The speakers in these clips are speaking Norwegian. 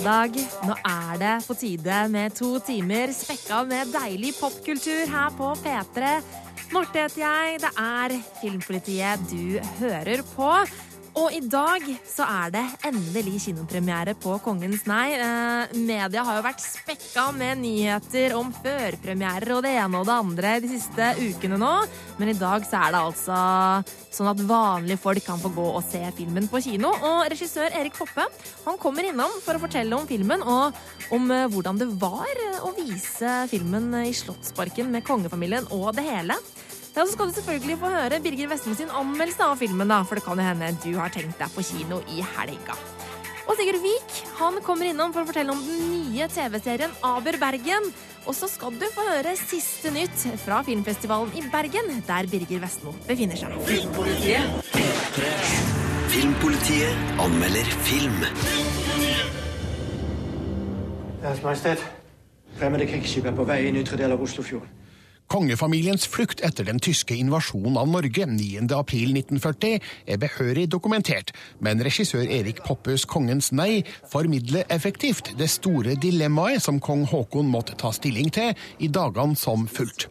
fredag. Nå er det på tide med to timer spekka med deilig popkultur her på P3. Marte heter jeg. Det er Filmpolitiet du hører på. Og i dag så er det endelig kinopremiere på Kongens nei. Eh, media har jo vært spekka med nyheter om førpremierer og det ene og det andre de siste ukene nå. Men i dag så er det altså sånn at vanlige folk kan få gå og se filmen på kino. Og regissør Erik Poppe han kommer innom for å fortelle om filmen og om eh, hvordan det var å vise filmen i Slottsparken med kongefamilien og det hele. Ja, så skal du selvfølgelig få høre Birger Vestmo sin anmeldelse av filmen, da, for det kan jo hende du har tenkt deg på kino i helga. Og Sigurd Vik han kommer innom for å fortelle om den nye TV-serien Aber Bergen. Og så skal du få høre siste nytt fra filmfestivalen i Bergen, der Birger Vestmo befinner seg. Filmpolitiet. P3. Filmpolitiet anmelder film. Deres Majestet. Fremmede krigsskip er på vei inn ytre del av Oslofjorden. Kongefamiliens flukt etter den tyske invasjonen av Norge 9.4.1940 er behørig dokumentert, men regissør Erik Poppes Kongens nei formidler effektivt det store dilemmaet som kong Haakon måtte ta stilling til i dagene som fulgte.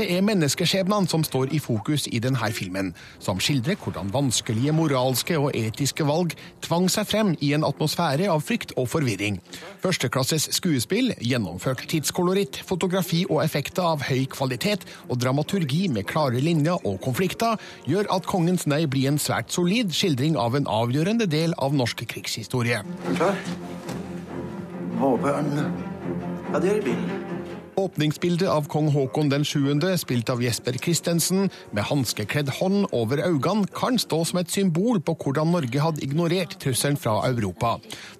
Det er menneskeskjebnene som står i fokus i denne filmen, som skildrer hvordan vanskelige moralske og etiske valg tvang seg frem i en atmosfære av frykt og forvirring. Førsteklasses skuespill, gjennomført tidskoloritt, fotografi og effekter av høy kvalitet og dramaturgi med klare linjer og konflikter gjør at Kongens nei blir en svært solid skildring av en avgjørende del av norsk krigshistorie. Er du klar? Håper han Ja, det er i bilen. Åpningsbildet av kong Haakon den 7., spilt av Jesper Christensen, med hanskekledd hånd over øynene, kan stå som et symbol på hvordan Norge hadde ignorert trusselen fra Europa.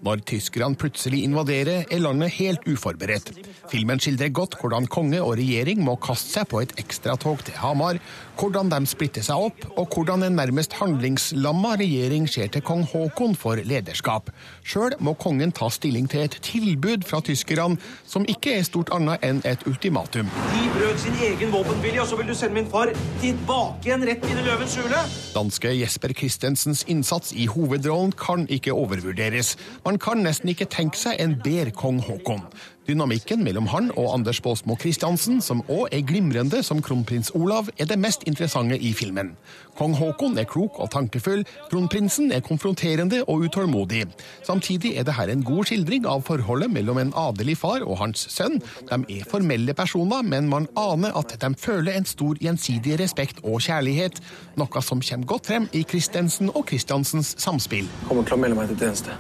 Når tyskerne plutselig invaderer, er landet helt uforberedt. Filmen skildrer godt hvordan konge og regjering må kaste seg på et ekstratog til Hamar, hvordan de splitter seg opp, og hvordan en nærmest handlingslamma regjering ser til kong Haakon for lederskap. Sjøl må kongen ta stilling til et tilbud fra tyskerne, som ikke er stort annet enn et ultimatum. De brøt sin egen våpenvilje, og så vil du sende min far tilbake igjen rett inn i løvens hule? Danske Jesper Christensens innsats i hovedrollen kan ikke overvurderes. Man kan nesten ikke tenke seg en bedre kong Haakon. Dynamikken mellom han og Anders Baasmo Christiansen, som òg er glimrende som kronprins Olav, er det mest interessante i filmen. Kong Haakon er klok og tankefull, kronprinsen er konfronterende og utålmodig. Samtidig er det her en god skildring av forholdet mellom en adelig far og hans sønn. De er formelle personer, men man aner at de føler en stor gjensidig respekt og kjærlighet, noe som kommer godt frem i Christensen og Christiansens samspill. Jeg Kommer til å melde meg til tjeneste.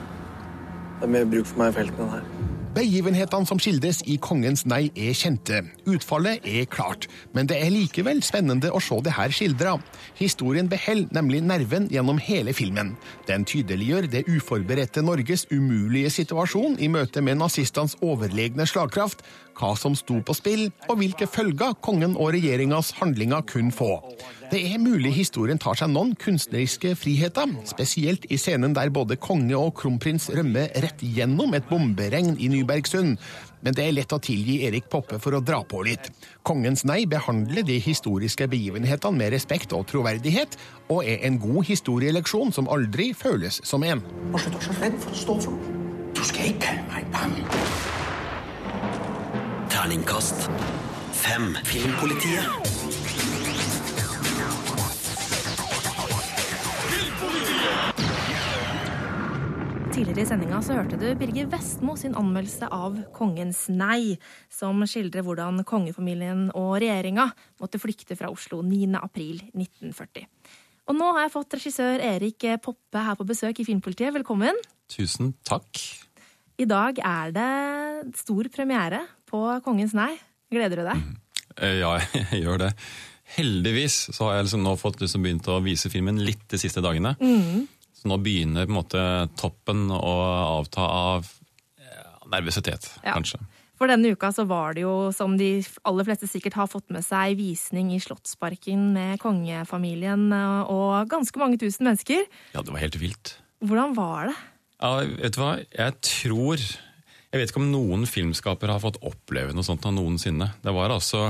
Det er mer bruk for meg i feltene enn her. Begivenhetene som skildres i Kongens nei er kjente. Utfallet er klart, men det er likevel spennende å se det her skildra. Historien beholder nemlig nerven gjennom hele filmen. Den tydeliggjør det uforberedte Norges umulige situasjon i møte med nazistenes overlegne slagkraft, hva som sto på spill, og hvilke følger kongen og regjeringas handlinger kunne få. Det er mulig historien tar seg noen kunstneriske friheter, spesielt i scenen der både konge og kronprins rømmer rett gjennom et bomberegn i Nybergsund. Men det er lett å tilgi Erik Poppe for å dra på litt. Kongens nei behandler de historiske begivenhetene med respekt og troverdighet, og er en god historieleksjon som aldri føles som en. Hva er du så redd for å stå for noe? Du skal ikke kalle meg bange. Terningkast fem. Filmpolitiet. Tidligere i sendinga så hørte du Birger Vestmo sin anmeldelse av Kongens nei, som skildrer hvordan kongefamilien og regjeringa måtte flykte fra Oslo 9. april 1940. Og nå har jeg fått regissør Erik Poppe her på besøk i Filmpolitiet. Velkommen. Tusen takk. I dag er det stor premiere på Kongens nei. Gleder du deg? Eh, Ja, jeg gjør det. Heldigvis så har jeg liksom nå fått liksom begynt å vise filmen litt de siste dagene. Så nå begynner på en måte toppen å avta av nervøsitet, Ja. kanskje. For denne uka så var det jo, som de aller fleste sikkert har fått med seg, visning i Slottsparken med kongefamilien og ganske mange tusen mennesker. Ja, det var helt vilt. Hvordan var det? Ja, vet du hva? Jeg tror Jeg vet ikke om noen filmskapere har fått oppleve noe sånt av noensinne. Det var altså,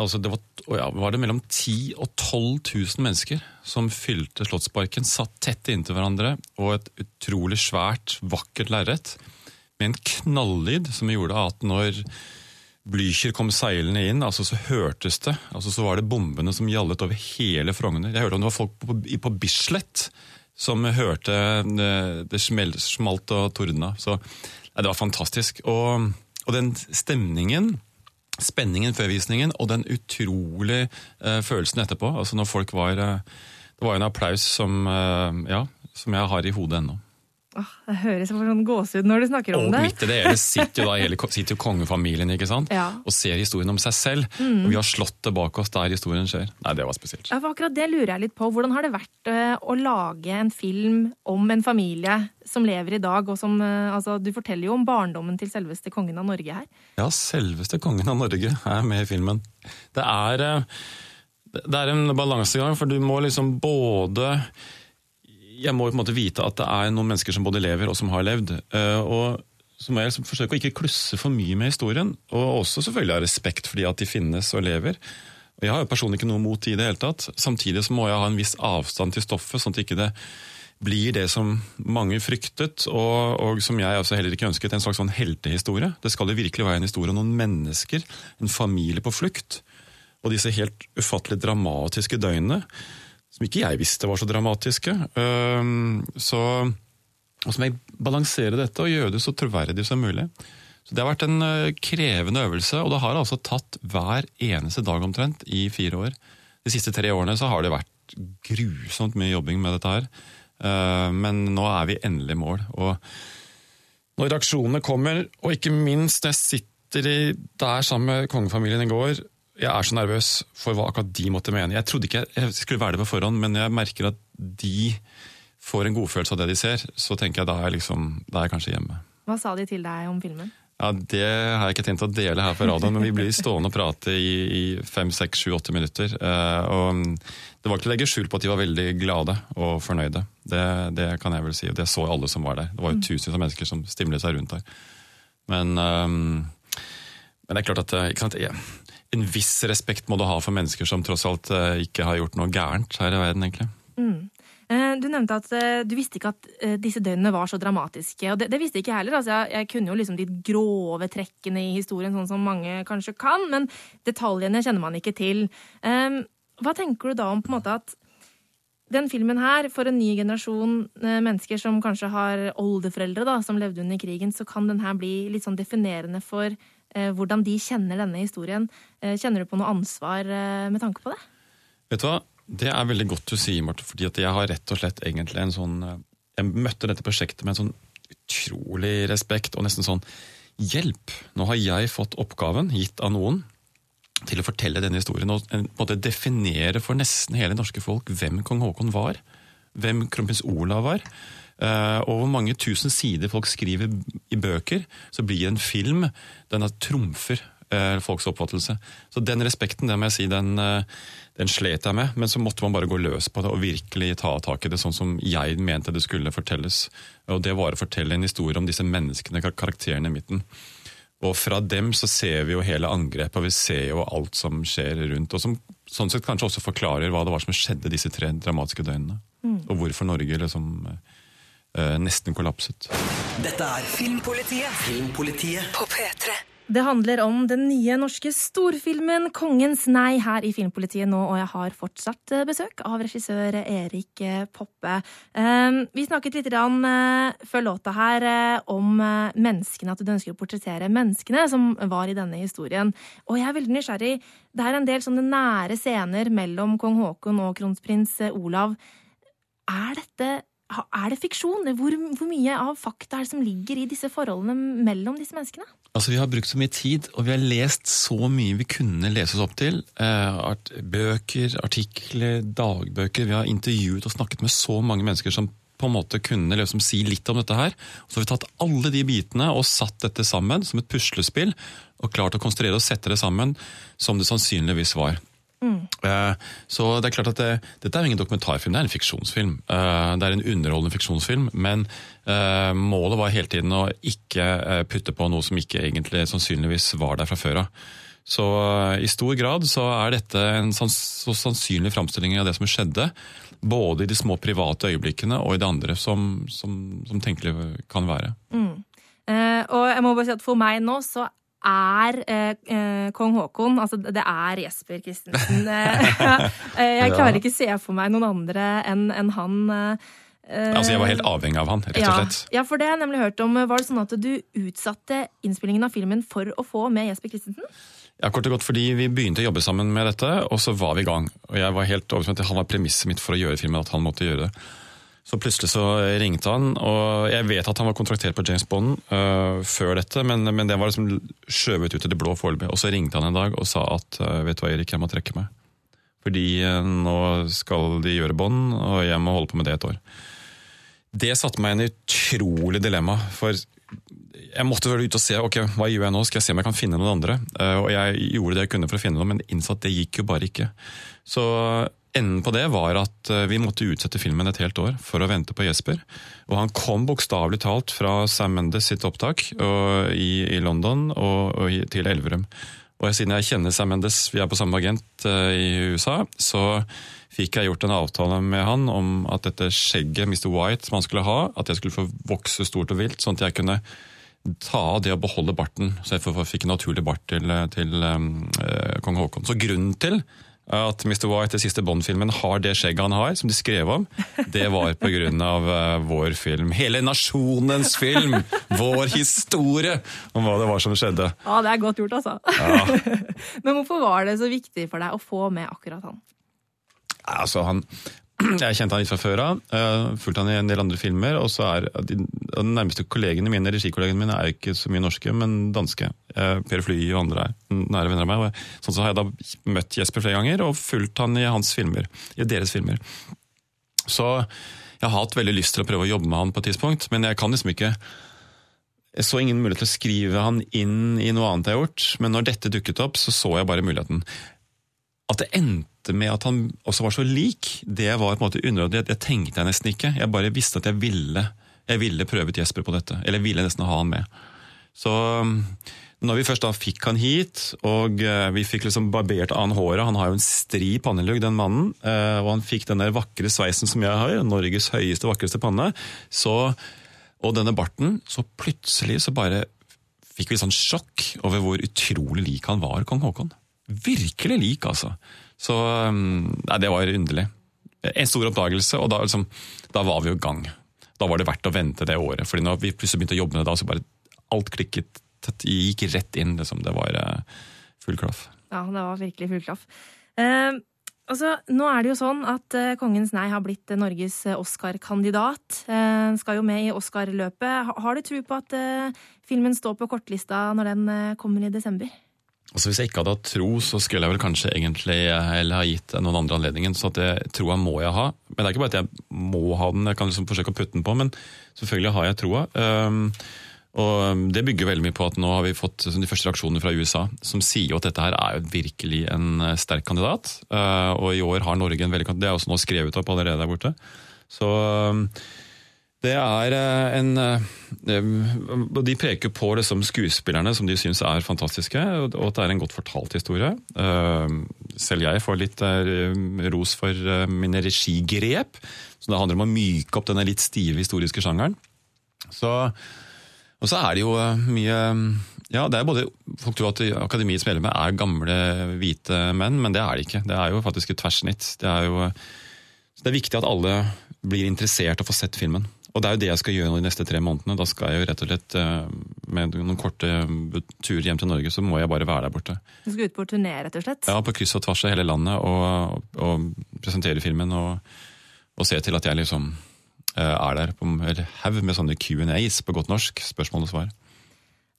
altså det var, ja, var det mellom 10 000 og 12 000 mennesker som fylte Slottsparken, satt tett inntil hverandre, og et utrolig svært, vakkert lerret. med en knallyd som gjorde at når Blücher kom seilende inn, altså så hørtes det altså Så var det bombene som gjallet over hele Frogner. Jeg hørte om det var folk på, på Bislett som hørte det, det smelt, og tordna. Så det var fantastisk. Og, og den stemningen spenningen før visningen og den utrolige eh, følelsen etterpå. altså når folk var, eh, Det var en applaus som, eh, ja, som jeg har i hodet ennå. Åh, det høres som sånn gåsehud når du snakker om Og det. midt i det hele sitter jo, da, hele, sitter jo kongefamilien ikke sant? Ja. Mm. og ser historien om seg selv. Og vi har slått det bak oss der historien skjer. Nei, det var spesielt. Ja, for akkurat det lurer jeg litt på. Hvordan har det vært eh, å lage en film om en familie som lever i dag, og som eh, Altså, du forteller jo om barndommen til selveste kongen av Norge her. Ja, selveste kongen av Norge er med i filmen. Det er, eh, det er en balansegang, for du må liksom både Jeg må jo på en måte vite at det er noen mennesker som både lever og som har levd. eh, og så må jeg liksom forsøke å ikke klusse for mye med historien, og også selvfølgelig ha respekt for de at de finnes og lever. Og Jeg har jo personlig ikke noe mot det i det hele tatt. Samtidig så må jeg ha en viss avstand til stoffet, sånn at ikke det blir det som mange fryktet, og, og som jeg også heller ikke ønsket, en slags sånn heltehistorie. Det skal jo virkelig være en historie om noen mennesker, en familie på flukt. Og disse helt ufattelig dramatiske døgnene, som ikke jeg visste var så dramatiske. Så, og så må jeg balansere dette og gjøre det så troverdig som mulig. Så Det har vært en øh, krevende øvelse, og det har altså tatt hver eneste dag omtrent i fire år. De siste tre årene så har det vært grusomt mye jobbing med dette her. Eh, Men nå er vi endelig i mål. Og når reaksjonene kommer, og ikke minst når jeg sitter der sammen med kongefamilien i går Jeg er så nervøs for hva akkurat de måtte mene. Jeg trodde ikke jeg skulle være det på forhånd, men jeg merker at de får en godfølelse av det de ser. Så tenker jeg da er, jeg liksom, da er jeg kanskje hjemme. Hva sa de til deg om filmen? Ja, Det har jeg ikke tenkt å dele her på radioen, men vi blir stående og prate i, i fem, seks, sju, åtte minutter. Eh, og det var ikke til å legge skjul på at de var veldig glade og fornøyde. Det, det kan jeg vel si. og Det så alle som var der. Det var jo tusenvis av mennesker som stimlet seg rundt der. Men, eh, men det er klart at eh, ikke sant, jeg- en viss respekt må du ha for mennesker som tross alt eh, ikke har gjort noe gærent her i verden, egentlig. Mm. Du nevnte at eh, du visste ikke at eh, disse døgnene var så dramatiske. Og det, det visste ikke jeg heller. Altså, jeg, jeg kunne jo liksom de grove trekkene i historien, sånn som mange kanskje kan, men detaljene kjenner man ikke til. Um, Hva tenker du da om på en måte at den filmen her, for en ny generasjon eh, mennesker som kanskje har oldeforeldre da, som levde under krigen, så kan den her bli litt sånn definerende for eh, hvordan de kjenner denne historien. Eh, kjenner du på noe ansvar eh, med tanke på det? Vet du hva? Det er veldig godt du sier, Marte, fordi jeg har rett og slett egentlig en sånn eh, Jeg møtte dette prosjektet med en sånn utrolig respekt og nesten sånn Hjelp! Nå har jeg fått oppgaven, gitt av noen, til å fortelle denne historien og måte definere for nesten hele norske folk hvem kong Haakon var. Hvem kronprins Olav var. Eh, og hvor mange tusen sider folk skriver i bøker, så blir en film Den er trumfer eh, folks oppfattelse. Så den respekten, det må jeg si, den, eh, den slet jeg med. Men så måtte man bare gå løs på det og virkelig ta tak i det sånn som jeg mente det skulle fortelles. Og det var å fortelle en historie om disse menneskene, karakterene i midten. Og fra dem så ser vi jo hele angrepet, og vi ser jo alt som skjer rundt. Og som sånn sett kanskje også forklarer hva det var som skjedde disse tre dramatiske døgnene. Og hvorfor Norge liksom eh, nesten kollapset. Dette er Filmpolitiet Filmpolitiet på P3. Det handler om den nye norske storfilmen 'Kongens nei' her i Filmpolitiet nå, og jeg har fortsatt eh, besøk av regissør Erik eh, Poppe. Eh, Vi snakket litt grann, eh, før låta her om menneskene, at du ønsker å portrettere menneskene som var i denne historien. Og jeg er veldig nysgjerrig. Det er en del sånne nære scener mellom kong Haakon og kronprins Olav. Er dette er det fiksjon? Hvor, hvor mye av fakta er det som ligger i disse forholdene mellom disse menneskene? Altså, Vi har brukt så mye tid, og vi har lest så mye vi kunne lese oss opp til. Eh, bøker, artikler, dagbøker. Vi har intervjuet og snakket med så mange mennesker som på en måte kunne liksom si litt om dette her. Så har vi tatt alle de bitene og satt dette sammen som et puslespill, og klart å konstruere og sette det sammen som det sannsynligvis var. Eh, Så det er klart at det, Dette er jo ingen dokumentarfilm, det er en fiksjonsfilm. Eh, Det er en underholdende fiksjonsfilm, men eh, målet var hele tiden å ikke putte på noe som ikke egentlig sannsynligvis var der fra før av. Så i stor grad så er dette en så sannsynlig framstilling av det som skjedde. Både i de små private øyeblikkene og i det andre som, som, som tenkelig kan være. Mm. og jeg må bare si at for meg nå så er eh, eh, kong Haakon Altså, det er Jesper Christensen. Eh, jeg klarer ikke se for meg noen andre enn en han. eh, Altså, Jeg var helt avhengig av han, rett og slett. Ja, ja, for det har jeg nemlig hørt om. Var det sånn at du utsatte innspillingen av filmen for å få med Jesper Christensen? Ja, kort og godt fordi Vi begynte å jobbe sammen med dette, og så var vi i gang. Og jeg var helt overbevist om at Han var premisset mitt for å gjøre filmen, at han måtte gjøre det. Så plutselig så ringte han, og jeg vet at han var kontraktert på James Bond uh, før dette, men, men det var liksom skjøvet ut i det blå foreløpig. Og så ringte han en dag og sa at uh, vet du hva, Erik, jeg må trekke meg. Fordi uh, nå skal de gjøre Bond, og jeg må holde på med det et år. Det satte meg i en utrolig dilemma. For jeg måtte vel ut og se ok, hva gjør jeg nå, skal jeg se om jeg kan finne noen andre. Og jeg gjorde det jeg kunne for å finne noen, men innså at det gikk jo bare ikke. Så enden på det var at eh, vi måtte utsette filmen et helt år for å vente på Jesper. Og han kom bokstavelig talt fra Sam Mendes sitt opptak og, i, i London og, og til Elverum. Og siden jeg kjenner Sam Mendes, vi er på samme agent uh, i USA, så fikk jeg gjort en avtale med han om at dette skjegget Mr. White som han skulle ha, at jeg skulle få vokse stort og vilt, sånn at jeg kunne ta av det å beholde barten, så jeg fikk en naturlig bart til, til um, uh, kong Haakon. Så grunnen til at Mr. White i siste Bond-filmen har det skjegget han har, som de skrev om, det var på grunn av eh, vår film. Hele nasjonens film! Vår historie om hva det var som skjedde. Ja, det er godt gjort, altså. Men hvorfor var det så viktig for deg å få med akkurat han? Altså, han, jeg kjente han litt fra før av. Uh, fulgte han i en del andre filmer. Og så er de, de nærmeste kollegene mine, regikollegene mine er ikke så mye norske, men danske. Eh, per Fly og andre nære venner av meg. Sånn så har jeg da møtt Jesper flere ganger og fulgt han i hans filmer. I deres filmer. Så jeg har hatt veldig lyst til å prøve å jobbe med han på et tidspunkt, men jeg kan liksom ikke jeg så ingen mulighet til å skrive han inn i noe annet jeg har gjort, men når dette dukket opp, så så jeg bare muligheten. At det endte med at han også var så lik, det var på en måte underordnet. Det, tenkte jeg nesten ikke. Jeg bare visste at jeg ville, jeg ville prøve ut Jesper på dette. Eller jeg ville nesten ha han med. Så når vi først da fikk han hit, og eh, vi fikk liksom barbert av han håret Han har jo en stri pannelugg, den mannen. eh, Og han fikk den der vakre sveisen som jeg har, Norges høyeste, vakreste panne. Så, og denne barten, så plutselig så bare fikk vi sånn sjokk over hvor utrolig lik han var, kong Haakon. Virkelig lik, altså. Så um, Nei, det var underlig. En stor oppdagelse, og da, liksom, da var vi jo i gang. Da var det verdt å vente det året. fordi når vi plutselig begynte å jobbe med det, da, så bare alt klikket. Det gikk rett inn. Liksom. Det var uh, full klaff. Ja, det var virkelig full klaff. Eh, altså, nå er det jo sånn at eh, Kongens nei har blitt eh, Norges eh, Oscar-kandidat. Eh, skal jo med i Oscar-løpet. Ha, har du tro på at eh, filmen står på kortlista når den eh, kommer i desember? Altså Hvis jeg ikke hadde hatt tro, så skulle jeg vel kanskje egentlig eh, heller ha gitt noen andre anledningen. Så at det, troa må jeg ha. Men det er ikke bare at jeg må ha den, jeg kan liksom forsøke å putte den på, men selvfølgelig har jeg troa. Um, og Det bygger veldig mye på at nå har vi fått de første reaksjonene fra USA, som sier jo at dette her er jo virkelig en eh, sterk kandidat. Eh, og i år har Norge en veldig kandidat. Det er også nå skrevet opp allerede der borte. Så um, det er eh, en De preker på liksom skuespillerne som de syns er fantastiske, og at det er en godt fortalt historie. Selv jeg får litt ros for mine regigrep. Så det handler om å myke opp denne litt stive historiske sjangeren. Så, og så er det jo eh, mye Ja, det er både Folk tror at Akademiets medlemmer er gamle, hvite menn, men det er det ikke. Det er jo faktisk et tverrsnitt. Det er jo så det er viktig at alle blir interessert og får sett filmen. Og det er jo det jeg skal gjøre de neste tre månedene. Da skal jeg jo rett og slett eh, med noen korte turer hjem til Norge, så må jeg bare være der borte. Du skal ut på turné, rett og slett? Ja, på kryss og tvers av hele landet og, og presentere filmen og, og se til at jeg liksom eh, er der på en haug med sånne Q&As på godt norsk. Spørsmål og svar.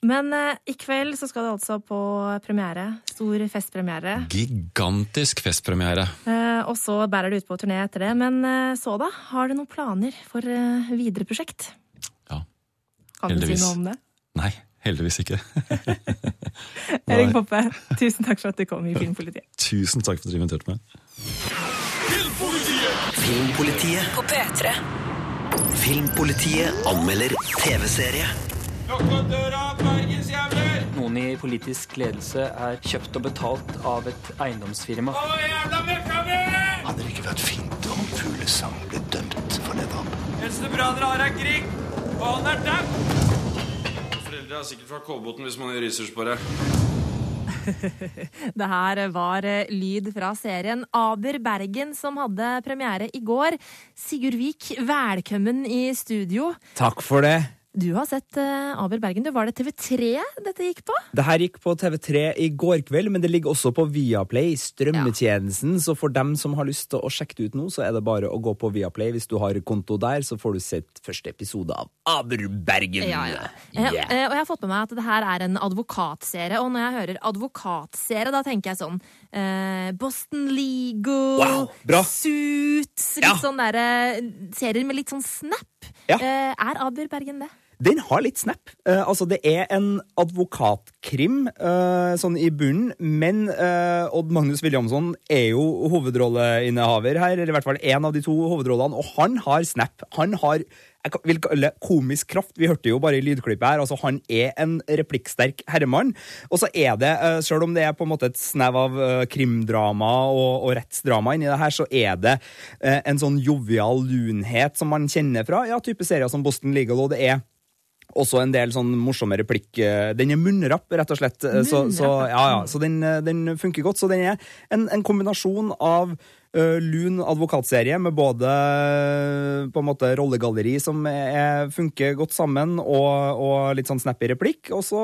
Men eh, i kveld så skal du altså på premiere. Stor festpremiere. Gigantisk festpremiere. Eh, og så bærer du ut på turné etter det. Men eh, så da, har du noen planer for eh, videre prosjekt? Ja. Kan du si Heldigvis. noe om det? Nei, heldigvis ikke. Erik Poppe, tusen takk for at du kom i Filmpolitiet. Tusen takk for at du inviterte meg. Filmpolitiet. På P3. Filmpolitiet anmelder TV-serie. Noen i politisk ledelse er kjøpt og betalt av et eiendomsfirma. Hadde det ikke vært fint om Fuglesang ble dømt for det? Eneste bra dere har, er Grieg. Og han er dau. Foreldre er sikkert fra Kolbotn hvis man gjør research på det. Det her var eh, lyd fra serien Aber Bergen, som hadde premiere i går. Sigurd Vik, velkommen i studio. Takk for det. Du har sett uh, Aber Bergen. Du, var det TV3 dette gikk på? Det her gikk på TV3 i går kveld, men det ligger også på Viaplay, strømmetjenesten. Ja. Så for dem som har lyst til å sjekke det ut nå, så er det bare å gå på Viaplay. Hvis du har konto der, så får du sett første episode av Aber Bergen. Ja, ja. Yeah. Jeg, og jeg har fått med meg at det her er en advokatserie, og når jeg hører advokatserie, da tenker jeg sånn uh, Boston Legal, wow, Suits, litt sånn derre serier med litt sånn snap. Uh, er Aber Bergen det? Den har litt snap. Uh, altså, det er en advokatkrim uh, sånn i bunnen, men uh, Odd Magnus Williamson er jo hovedrolleinnehaver her, eller i hvert fall én av de to hovedrollene, og han har snap. Han har jeg vil kalle komisk kraft. Vi hørte jo bare i lydklippet her. altså Han er en replikksterk herremann. Og så er det, selv om det er på en måte et snev av krimdrama og, og rettsdrama inni det her, så er det en sånn jovial lunhet som man kjenner fra ja, type serier som Boston Legal, og det er også en del sånn morsomme replikk. Den er munnrapp, rett og slett. Så, så, ja, ja, så den, den, funker godt. Så den er en, en kombinasjon av lun advokatserie med både på en måte rollegalleri som er, funker godt sammen, og, og, litt sånn snappy replikk. Og så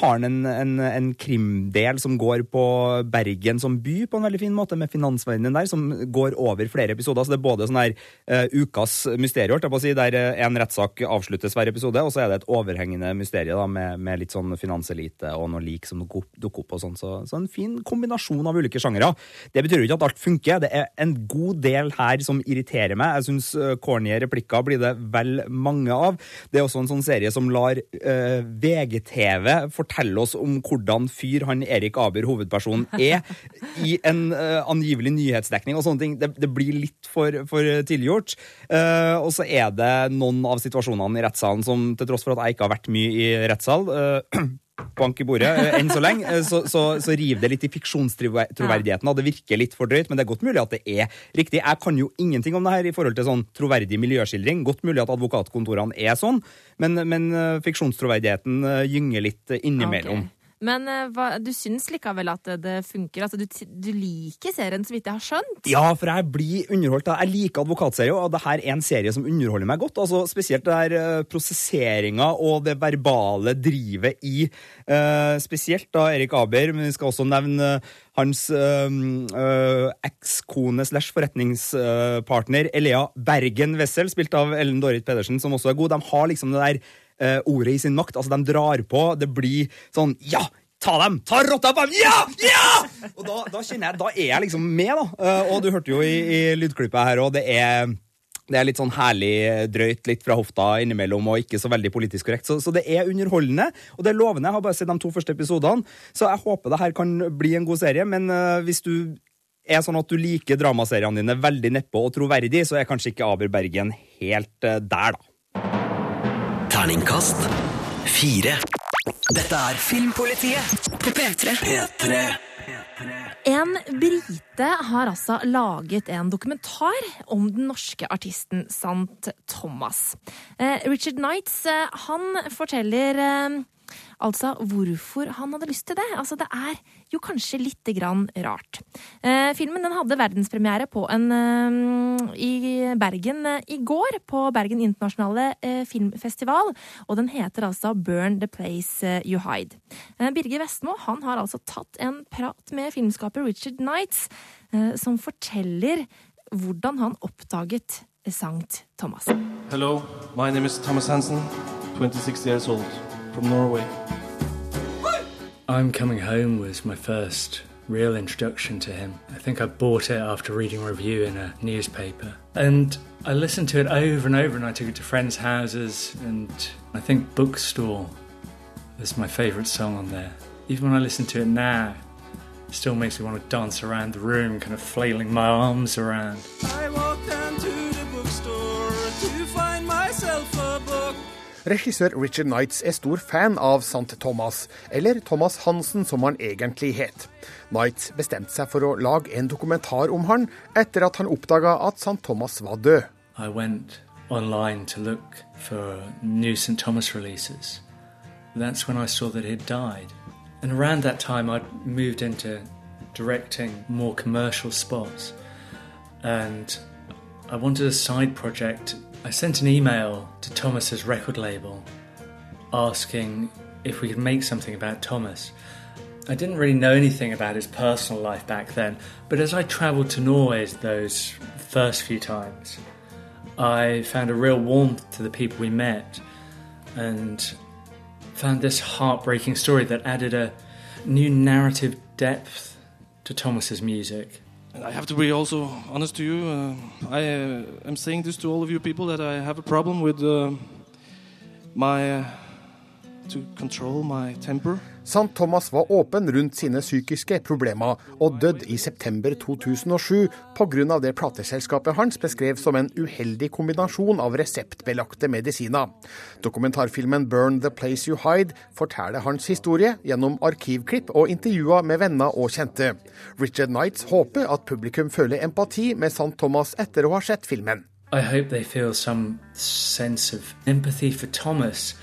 har han en, en, en, krimdel som går på Bergen som by på en veldig fin måte, med finansverdenen der, som går over flere episoder. Så det er både sånn her uh, ukas mysterium, si, der en rettssak avsluttes hver episode, og så er det et overhengende mysterium da, med, med, litt sånn finanselite og noe lik som dukker opp og sånn. Så, så, en fin kombinasjon av ulike sjangere. Det betyr jo ikke at alt funker. Det er en god del her som irriterer meg. Jeg syns uh, corny replikker blir det vel mange av. Det er også en sånn serie som lar uh, VGTV fortelle oss om hvordan fyr han Erik Aber, hovedpersonen, er i en uh, angivelig nyhetsdekning og sånne ting. Det, det blir litt for, for tilgjort. Uh, og så er det noen av situasjonene i rettssalen som, til tross for at jeg ikke har vært mye i rettssal bank i bordet eh, enn så lenge, eh, så, så, så river det litt i fiksjonstroverdigheten. Det virker litt for drøyt, men det er godt mulig at det er riktig. Jeg kan jo ingenting om det her i forhold til sånn troverdig miljøskildring. Godt mulig at advokatkontorene er sånn, men, men eh, fiksjonstroverdigheten gynger litt innimellom. Okay. Men uh, hva, du syns likevel at det funker? Altså, du, du, liker serien, så vidt jeg har skjønt? Ja, for jeg blir underholdt. Jeg liker advokatserier, og det er en serie som underholder meg godt. Altså, spesielt det her uh, prosesseringa og det verbale drivet i uh, Spesielt da Erik Aber, men vi skal også nevne hans uh, ekskone slash forretningspartner Elea Bergen Wessel, spilt av Ellen Dorrit Pedersen, som også er god. De har liksom det der uh, ordet i sin makt. Altså, de drar på. Det blir sånn Ja! Ta dem! Ta rotta på dem! Ja! Ja! Og da, da, kjenner jeg, da er jeg liksom med, da. Uh, og du hørte jo i, i lydklippet her, og det er det er litt sånn herlig drøyt, litt fra hofta innimellom, og ikke så veldig politisk korrekt. Så, så, det er underholdende, og det er lovende. Jeg har bare sett de to første episodene, så jeg håper det her kan bli en god serie. Men uh, hvis du er sånn at du liker dramaseriene dine veldig nedpå og troverdig, så er kanskje ikke Aber Bergen helt uh, der, da. Terningkast fire. Dette er Filmpolitiet på P3. P3. En brite har altså laget en dokumentar om den norske artisten Sant Thomas. Eh, Richard Knights eh, han forteller eh, Altså hvorfor han hadde lyst til det. Altså Det er jo kanskje lite grann rart. Eh, filmen den hadde verdenspremiere på en, eh, i Bergen eh, i går, på Bergen internasjonale eh, filmfestival. Og den heter altså Burn the Place eh, You Hide. Eh, Birger Vestmo han har altså tatt en prat med filmskaper Richard Knights, som forteller hvordan han oppdaget Sankt Thomas. Hello, my name is Thomas Hansen, 26 years old from Norway. I'm Coming Home was my first real introduction to him. I think I bought it after reading a review in a newspaper. And I listened to it over and over, and I took it to friends' houses, and I think Bookstore is my favourite song on there. Even when I listen to it now, it still makes me want to dance around the room, kind of flailing my arms around. Regissør Richard Knights er stor fan av St. Thomas, eller Thomas Hansen som han egentlig het. Knights bestemte seg for å lage en dokumentar om han etter at han oppdaga at St. Thomas var død. I went online to look for new St. Thomas releases. that's when I saw that he'd died. And around that time, I'd moved into directing more commercial spots. And I wanted a side project. I sent an email to Thomas's record label asking if we could make something about Thomas. I didn't really know anything about his personal life back then, but as I travelled to Norway those first few times, I found a real warmth to the people we met and found this heartbreaking story that added a new narrative depth to Thomas's music. I have to be also honest to you. Uh, I uh, am saying this to all of you people that I have a problem with uh, my St. Thomas var åpen rundt sine psykiske problemer, og døde i september 2007 pga. det plateselskapet hans beskrev som en uheldig kombinasjon av reseptbelagte medisiner. Dokumentarfilmen 'Burn the Place You Hide' forteller hans historie gjennom arkivklipp og intervjuer med venner og kjente. Richard Knights håper at publikum føler empati med St. Thomas etter å ha sett filmen. I hope they feel some sense of empathy for Thomas,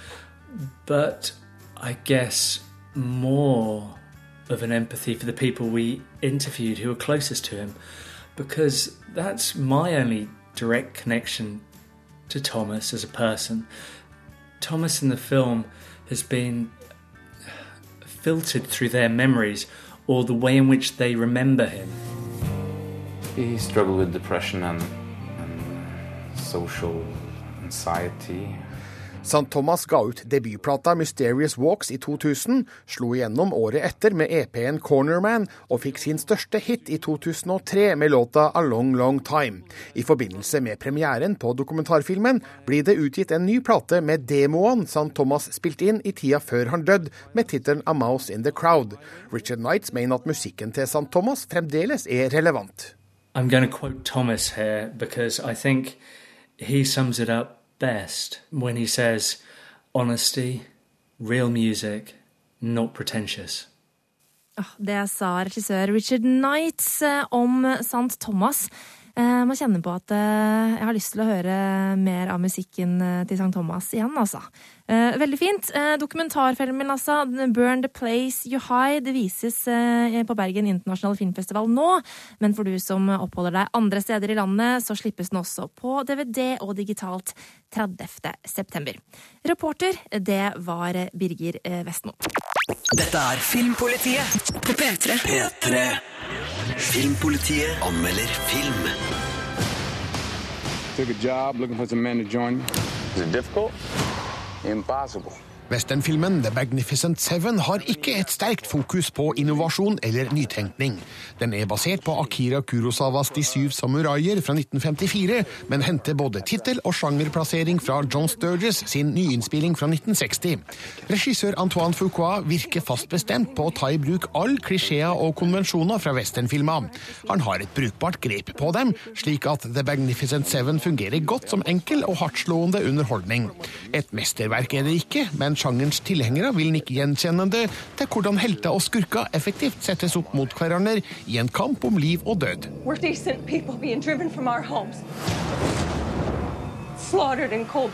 but I guess more of an empathy for the people we interviewed who were closest to him because that's my only direct connection to Thomas as a person. Thomas in the film has been filtered through their memories or the way in which they remember him. He struggled with depression and, and uh, social anxiety St. Thomas ga ut debutplata Mysterious Walks i 2000, slo igjennom året etter med EP-en Cornerman og fikk sin største hit i 2003 med låta A Long Long Time. I forbindelse med premieren på dokumentarfilmen blir det utgitt en ny plate med demoen St. Thomas spilte inn i tida før han døde, med tittelen A Mouse in the Crowd. Richard Knights mener at musikken til St. Thomas fremdeles er relevant. I'm going to quote Thomas here because I think he sums it up best when he says, honesty, real music, not pretentious. Det sa regissør Richard Knights eh, om St. Thomas. Jeg eh, må kjenne på at eh, jeg har lyst til å høre mer av musikken til St. Thomas igjen, altså. Veldig fint. Dokumentarfilmen, altså. 'Burn the Place You Hide' det vises på Bergen internasjonale filmfestival nå. Men for du som oppholder deg andre steder i landet, så slippes den også på DVD og digitalt 30. september. Reporter, det var Birger Vestmo. Dette er Filmpolitiet på P3. P3. Filmpolitiet anmelder film. Took a job looking for some men to join me. Is it difficult? Impossible. Westernfilmen The Magnificent Seven har ikke et sterkt fokus på innovasjon eller nytenkning. Den er basert på Akira Kurosawas De syv samuraier fra 1954, men henter både tittel og sjangerplassering fra John Sturges sin nyinnspilling fra 1960. Regissør Antoine Fuqua virker fast bestemt på å ta i bruk all klisjeer og konvensjoner fra westernfilma. Han har et brukbart grep på dem, slik at The Magnificent Seven fungerer godt som enkel og hardtslående underholdning. Et mesterverk er det ikke, men sjangerens tilhengere vil nikke gjenkjennende til hvordan helter og skurker effektivt settes opp mot hverandre i en kamp om liv og død.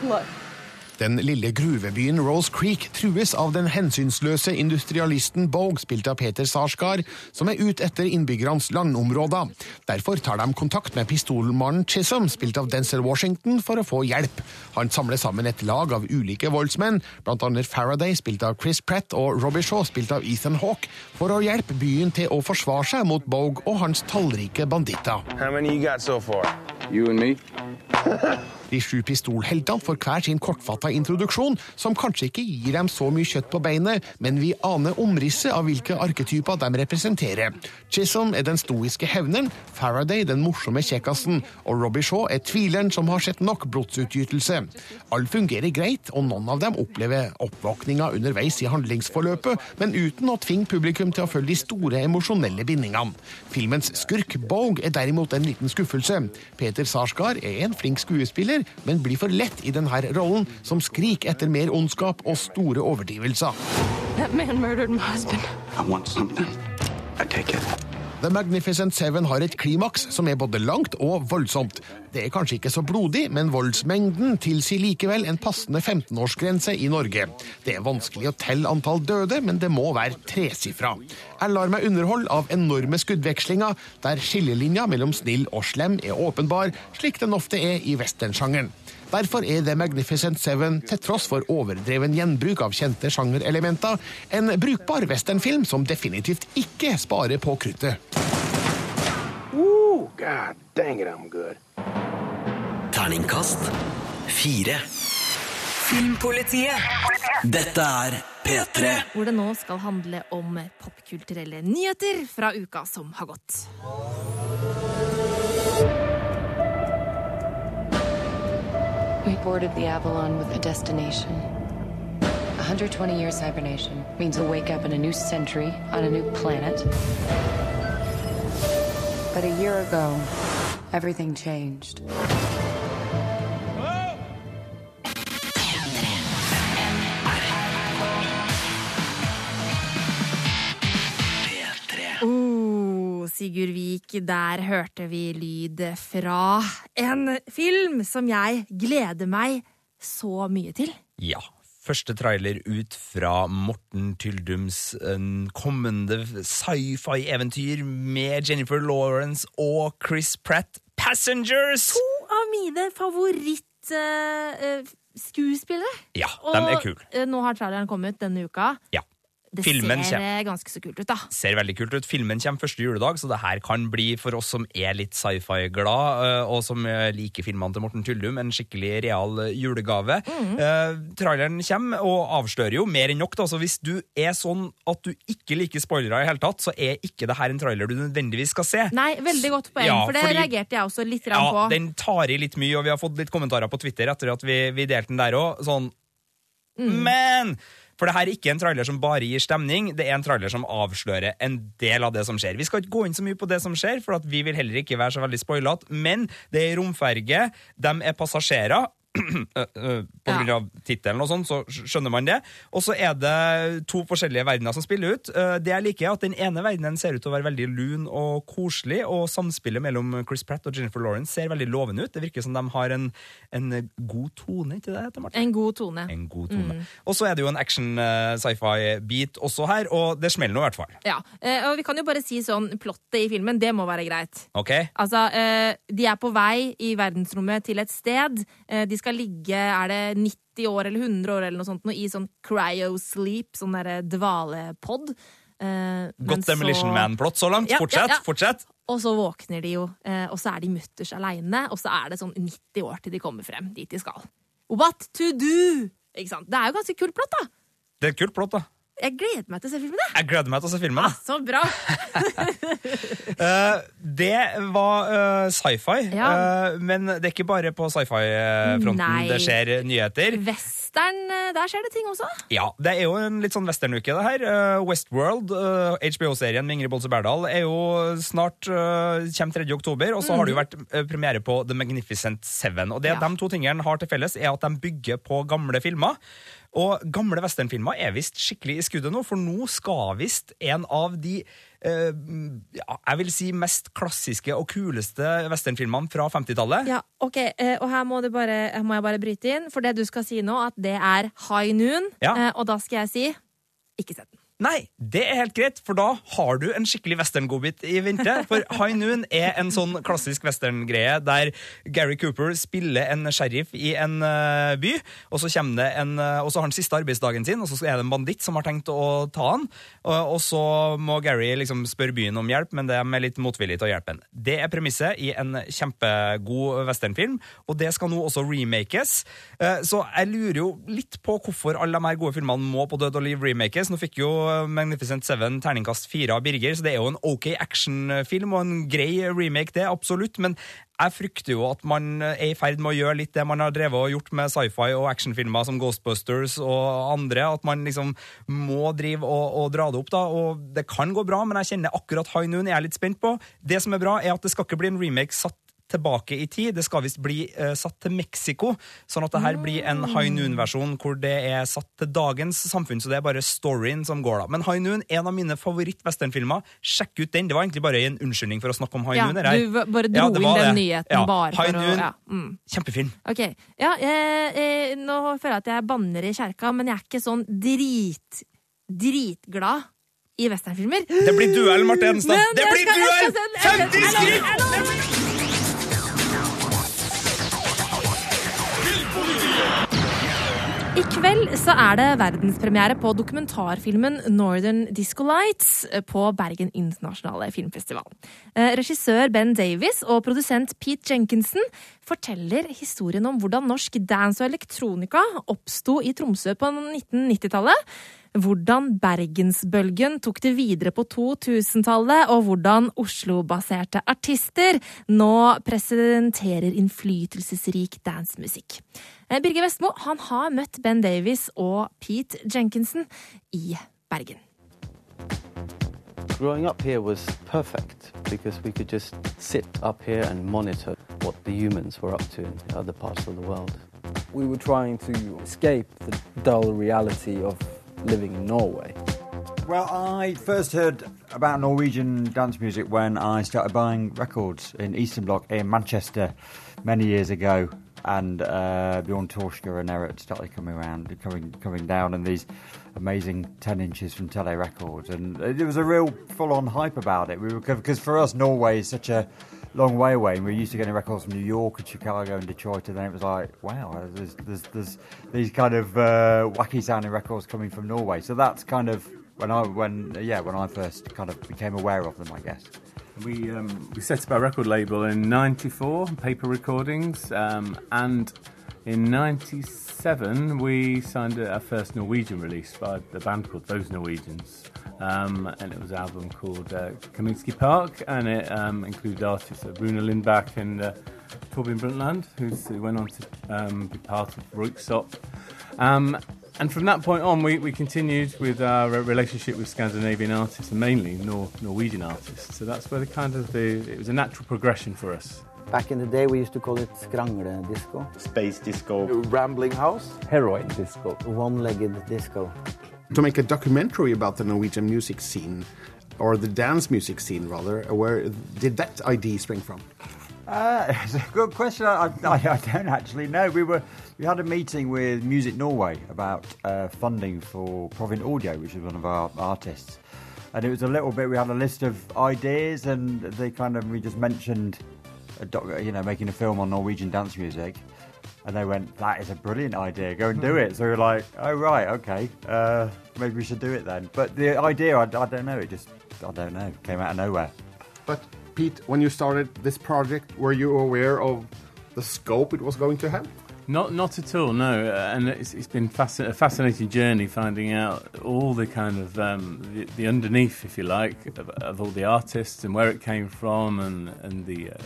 Blood. Den lille gruvebyen Rose Creek trues av den hensynsløse industrialisten Bogue, spilt av Peter Sarsgaard, som er ute etter innbyggernes landområder. Derfor tar de kontakt med pistolmannen Chisholm, spilt av Denzel Washington, for å få hjelp. Han samler sammen et lag av ulike voldsmenn, bl.a. Faraday, spilt av Chris Pratt, og Robbie Shaw, spilt av Ethan Hawke, for å hjelpe byen til å forsvare seg mot Bogue og hans tallrike banditter. How many you got so far? You and me? De sju pistolheltene får hver sin kortfatta introduksjon, som kanskje ikke gir dem så mye kjøtt på beinet, men vi aner omrisset av hvilke arketyper de representerer. Chisholm er den stoiske hevneren, Faraday den morsomme kjekkasen, og Robbie Shaw er tvileren som har sett nok blodsutgytelse. Alt fungerer greit, og noen av dem opplever oppvåkninga underveis i handlingsforløpet, men uten å tvinge publikum til å følge de store emosjonelle bindingene. Filmens skurk, Bogue, er derimot en liten skuffelse. Peter Sarsgaard er en flink skuespiller, karakter, men blir for lett i denne rollen, som skrik etter mer ondskap og store overdrivelser. The Magnificent Seven har et klimaks som er både langt og voldsomt. Det er kanskje ikke så blodig, men voldsmengden tilsier likevel en passende 15-årsgrense i Norge. Det er vanskelig å telle antall døde, men det må være tresifra. Jeg lar meg underholde av enorme skuddvekslinger, der skillelinja mellom snill og slem er åpenbar, slik den ofte er i westernsjangeren. Derfor er The Magnificent Seven, til tross for overdreven gjenbruk av kjente sjangerelementer, en brukbar westernfilm som definitivt ikke sparer på kruttet. Ooh, God dang it, I'm good. Terningkast fire. Filmpolitiet. Dette er P3. Hvor det nå skal handle om popkulturelle nyheter fra uka som har gått. We boarded the Avalon with a destination. 120 years hibernation means we'll wake up in a new century on a new planet. But a year ago, everything changed. Sigurd Vik, der hørte vi lyd fra en film som jeg gleder meg så mye til. Ja. Første trailer ut fra Morten Tyldums eh, kommende sci-fi-eventyr med Jennifer Lawrence og Chris Pratt. Passengers! To av mine favorittskuespillere. Ja, de er kule. Og eh, nå har traileren kommet denne uka. Ja. Det Filmen ser kommer. eh, ganske så kult ut, da. Ser veldig kult ut. Filmen kommer første juledag, så det her kan bli for oss som er litt sci-fi-glad, eh, og som eh, liker filmene til Morten Tyldum, en skikkelig real julegave. julegave. Eh, traileren kommer og avslører jo mer enn nok. Da. Så hvis du er sånn at du ikke liker spoilere i hele tatt, så er ikke det her en trailer du nødvendigvis skal se. Nei, veldig godt poeng, Ja, for det fordi- reagerte jeg også litt Ja, på. den tar i litt mye, og vi har fått litt kommentarer på Twitter etter at vi, vi delte den der òg. Sånn Men! For det her er ikke en trailer som bare gir stemning, det er en trailer som avslører en del av det som skjer. Vi skal ikke gå inn så mye på det som skjer, for vi vil heller ikke være så veldig spoilete, men det er romferge, de er passasjerer. Øh, øh, På grunn av tittelen og sånn, så skjønner man det. Og så er det to forskjellige verdener som spiller ut. Øh, Det jeg liker, er at den ene verdenen ser ut til å være veldig lun og koselig, og samspillet mellom Chris Pratt og Jennifer Lawrence ser veldig lovende ut. Det virker som de har en, en god tone, ikke det heter, Martin? En god tone. En god tone. Mm. Og så er det jo en action-sci-fi-bit også her, og det smeller nå i hvert fall. Ja, eh, og vi kan jo bare si sånn, plottet i filmen, det må være greit. Ok? Altså, eh, de er på vei i verdensrommet til et sted. Eh, de skal ligge, er det 90 år eller 100 år eller noe sånt, noe, i sånn cryo-sleep, sånn derre dvalepod. Eh, men Godt Demolition Man-plott så langt. Ja, Fortsett, ja, ja. fortsett. Og så våkner de jo, eh, og så er de mutters aleine, og så er det sånn 90 år til de kommer frem dit de skal. What to do? Ikke sant? Det er jo ganske kult plott, da. Det er et kult plott, da. Jeg gleder meg til å se filmen. jeg. Gleder meg til å se filmen. Ja, Så bra. Eh, det var uh, sci-fi, Ja. uh, men det er ikke bare på sci-fi-fronten det skjer nyheter. Western, der skjer det ting også. Ja, Det er jo en litt sånn westernuke, det her. Uh, Westworld, HBO-serien med Ingrid Bolse Berdal, er jo snart kommer 3. oktober. Og så har det jo vært eh, premiere på The Magnificent Seven. Og det Ja. de to tingene har til felles, er at de bygger på gamle filmer. Og gamle westernfilmer er visst skikkelig i skuddet nå, for nå skal visst en av de eh, jeg vil si mest klassiske og kuleste westernfilmene fra 50-tallet. Ja, ok, eh, og her må, bare, her må jeg bare bryte inn, for det du skal si nå, at det er high noon, Ja. eh, og da skal jeg si ikke sett den. Nei, det er helt greit, for da har du en skikkelig westerngodbit i vente. For High Noon er en sånn klassisk westerngreie der Gary Cooper spiller en sheriff i en eh, by, og så, det en, eh, og så har han siste arbeidsdagen sin, og så er det en banditt som har tenkt å ta han. Og, og så må Gary liksom spørre byen om hjelp, men de er litt motvillige til å hjelpe han. Det er premisset i en kjempegod westernfilm, og det skal nå også remakes. Eh, Så jeg lurer jo litt på hvorfor alle de her gode filmene må på Død og liv remakes. Nå fikk jo Magnificent Seven terningkast fire av Birger, så det er jo en ok actionfilm og en grei remake, det, absolutt. Men jeg frykter jo at man er i ferd med å gjøre litt det man har drevet og gjort med sci-fi og actionfilmer som Ghostbusters og andre. At man liksom må drive og, og dra det opp, da. Og det kan gå bra, men jeg kjenner akkurat High Noon er litt spent på. Det som er bra, er at det skal ikke bli en remake satt tilbake i tid. Det skal visst bli eh, satt til Mexico, sånn at det her blir en High Noon-versjon hvor det er satt til dagens samfunn. Så det er bare storyen som går, da. Men High Noon, en av mine favoritt-westernfilmer. Sjekk ut den. Det var egentlig bare en unnskyldning for å snakke om High Ja, Noon. her. du bare dro Ja, inn den det. nyheten Ja, bare High for å Noon, ja. mm. Kjempefilm. Ok, ja, eh, eh, Nå føler jeg at jeg banner i kjerka, men jeg er ikke sånn drit, dritglad i westernfilmer. Det blir duell, Marte Edenstad! Det blir duell! skal se- jeg skal- 50 skritt! I kveld så er det verdenspremiere på dokumentarfilmen Northern Disco Lights på Bergen internasjonale filmfestival. Eh, Regissør Ben Davies og produsent Pete Jenkinson forteller historien om hvordan norsk dance og elektronika oppsto i Tromsø på 1990-tallet. Hvordan bergensbølgen tok det videre på 2000-tallet, og hvordan Oslo-baserte artister nå presenterer innflytelsesrik dansemusikk. Eh, Birger Vestmo han har møtt Ben Davies og Pete Jenkinson i Bergen. Growing up here was perfect because we could just sit up here and monitor what the humans were up to in other parts of the world. We were trying to escape the dull reality of living in Norway. Well, I first heard about Norwegian dance music when I started buying records in Eastern Bloc in Manchester many years ago. And uh, Bjorn Torska and Eric started coming around, coming coming down, and these amazing 10 inches from Tele Records. And it was a real full on hype about it. We were Because for us, Norway is such a long way away. And we were used to getting records from New York and Chicago and Detroit. And then it was like, wow, there's, there's, there's these kind of uh, wacky sounding records coming from Norway. So that's kind of when I when yeah when I first kind of became aware of them, I guess. We um, we set up our record label in '94, Paper Recordings, um, and in '97 we signed our first Norwegian release by the band called Those Norwegians, um, and it was an album called uh, Kaminsky Park, and it um, included artists like Runa Lindbach and uh, Torbjörn Brundtland, who went on to um, be part of Rooksop. Um, and from that point on, we, we continued with our relationship with Scandinavian artists, and mainly Nor- Norwegian artists. So that's where the kind of the it was a natural progression for us. Back in the day, we used to call it skrangle disco. Space disco. Rambling house. Heroin disco. One-legged disco. To make a documentary about the Norwegian music scene, or the dance music scene rather, where did that idea spring from? Uh, it's a good question. I, I, I don't actually know. We were we had a meeting with Music Norway about uh, funding for Provin Audio, which is one of our artists, and it was a little bit. We had a list of ideas, and they kind of we just mentioned, doc, you know, making a film on Norwegian dance music. And they went, "That is a brilliant idea. Go and do it." So we were like, "Oh right, okay. Uh, maybe we should do it then." But the idea, I, I don't know. It just, I don't know, came out of nowhere. But Pete, when you started this project, were you aware of the scope it was going to have? Not, not at all. No, uh, and it's, it's been fascin- a fascinating journey finding out all the kind of um, the, the underneath, if you like, of, of all the artists and where it came from, and and the uh,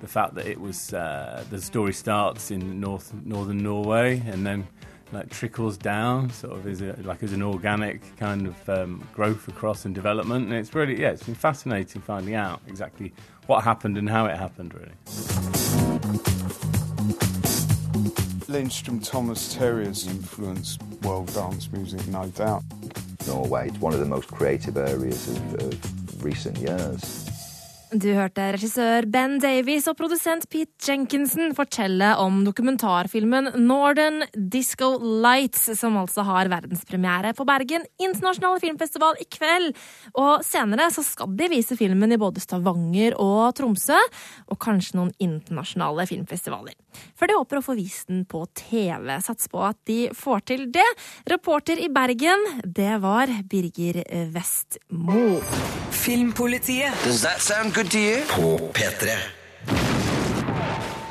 the fact that it was uh, the story starts in north northern Norway and then like trickles down, sort of is a, like as an organic kind of um, growth across and development. And it's really yeah, it's been fascinating finding out exactly what happened and how it happened. Really. Lindstrom Thomas Terrier's influenced world dance music, no doubt. Norway, it's one of the most creative areas of, of recent years. Du hørte regissør Ben Davies og produsent Pete Jenkinson fortelle om dokumentarfilmen Northern Disco Lights, som altså har verdenspremiere på Bergen internasjonale filmfestival i kveld. Og senere så skal de vise filmen i både Stavanger og Tromsø, og kanskje noen internasjonale filmfestivaler. For de håper å få vist den på TV. Sats på at de får til det. Reporter i Bergen, det var Birger Vestmo. Filmpolitiet. Does that sound you? På P3.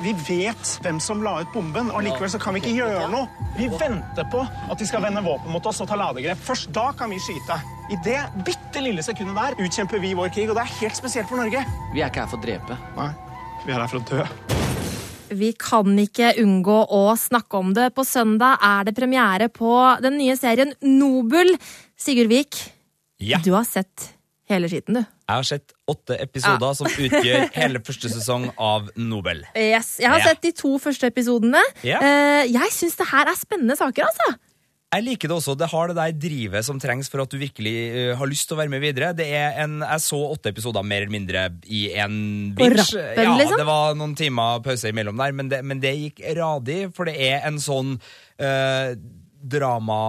Vi vet hvem som la ut bomben, og likevel så kan vi ikke gjøre noe. Vi venter på at de skal vende våpen mot oss og ta ladegrep. Først da kan vi skyte. I det bitte lille sekundet der utkjemper vi vår krig, og det er helt spesielt for Norge. Vi er ikke her for å drepe. Nei, vi er her for å dø. Vi kan ikke unngå å snakke om det. På søndag er det premiere på den nye serien Nobel. Sigurd Vik, Ja. du har sett hele skiten, du. Jeg har sett åtte episoder som utgjør hele første sesong av Nobel. Yes, Jeg har Ja. sett de to første episodene. Ja. Eh, jeg syns det her er spennende saker, altså. Jeg liker det også. Det har det der drivet som trengs for at du virkelig eh, har lyst til å være med videre. Det er en, Jeg så åtte episoder mer eller mindre i en binge. ja, liksom? Det var noen timer pause imellom der, men det, men det gikk radig, for det er en sånn uh, drama,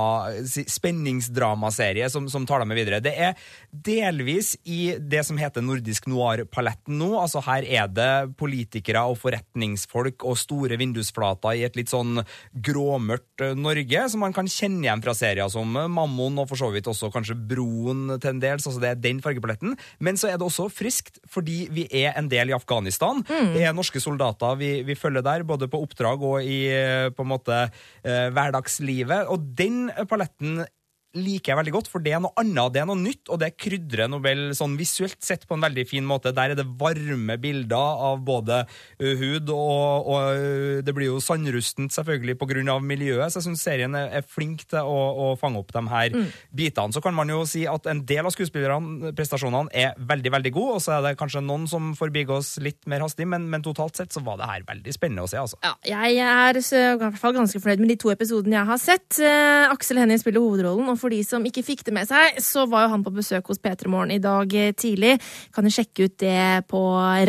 spenningsdramaserie som, som tar deg med videre. Det er delvis i det som heter nordisk noir-paletten nå. Altså Her er det politikere og forretningsfolk og store vindusflater i et litt sånn gråmørkt eh, Norge, som man kan kjenne igjen fra serier som Mammon og for så vidt også kanskje Broen til en del. Så altså det er den fargepaletten. Men så er det også friskt, fordi vi er en del i Afghanistan. Mm. Det er norske soldater vi, vi følger der, både på oppdrag og i eh, på en måte eh, hverdagslivet. Og den paletten liker jeg veldig godt, for det er noe annet, det er noe nytt, og det krydrer Nobel sånn visuelt sett på en veldig fin måte. Der er det varme bilder av både hud, og, og det blir jo sandrustent selvfølgelig på grunn av miljøet, så jeg syns serien er, er flink til å, å fange opp de her Mm. bitene. Så kan man jo si at en del av skuespillerne, prestasjonene, er veldig, veldig gode, og så er det kanskje noen som forbigås litt mer hastig, men, men totalt sett så var det her veldig spennende å se, altså. Ja, jeg er i hvert fall ganske fornøyd med de to episodene jeg har sett. Eh, Aksel Hennie spiller hovedrollen, og for de som ikke fikk det med seg, så var jo han på besøk hos P3 Morgen i dag eh, tidlig. Kan jo sjekke ut det på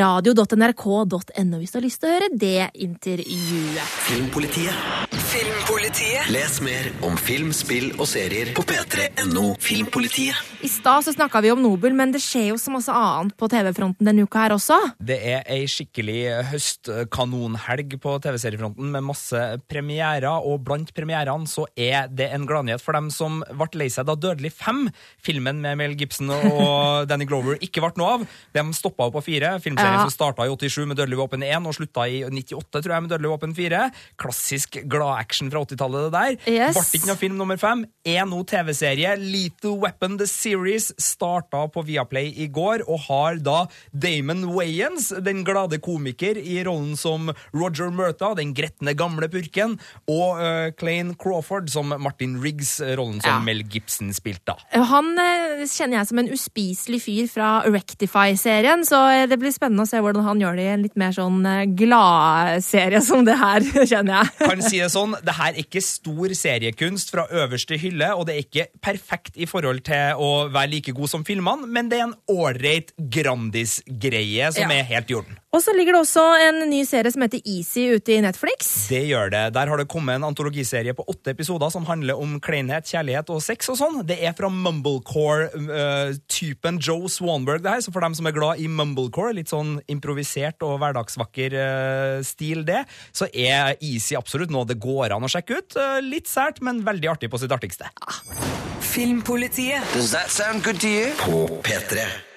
radio.nrk.no hvis du har lyst til å høre det intervjuet. Filmpolitiet. Filmpolitiet. Les mer om film, spill og serier på p3.no Filmpolitiet. I stad så snakka vi om Nobel, men det skjer jo så masse annet på TV-fronten denne uka her også. Det er ei skikkelig høstkanonhelg på TV-seriefronten med masse premierer, og blant premierene så er det en gladnyhet for dem som ble lei seg da Dødelig 5, filmen med Mel Gibson og Danny Glover, ikke ble noe av. De stoppa jo på fire. Filmserien Ja. som starta i 87 med Dødelig våpen 1 og slutta i 98 tror jeg med Dødelig våpen 4. Klassisk glad-action fra 80-tallet, det der. Yes. Ble ikke noe film nummer fem. Er nå TV-serie. Little Weapon The Series starta på Viaplay i går, og har da Damon Wayans, den glade komiker, i rollen som Roger Murtha, den gretne gamle purken, og uh, Clayne Crawford som Martin Riggs, rollen som Ja. Mel Gibson spilte. Han uh, kjenner jeg som en uspiselig fyr fra Rectify-serien, så eh, det blir spennende å se hvordan han gjør det i en litt mer sånn eh, gladserie som det her, kjenner jeg. Kan si det sånn, det her er ikke stor seriekunst fra øverste hylle, og det er ikke perfekt i forhold til å være like god som filmene, men det er en ålreit Grandis-greie som Ja. er helt i orden. Og så ligger det også en ny serie som heter Easy ute i Netflix. Det gjør det. Der har det kommet en antologiserie på åtte episoder som handler om kleinhet, kjærlighet og sex og sånn. Det er fra Mumblecore-typen Joe Swanberg, det her. Så for dem som er glad i Mumblecore, litt sånn improvisert og hverdagsvakker eh, stil, det, så er Easy absolutt noe det går an å sjekke ut. Eh, litt sært, men veldig artig på sitt artigste. Filmpolitiet. Does that sound good to you? På P3.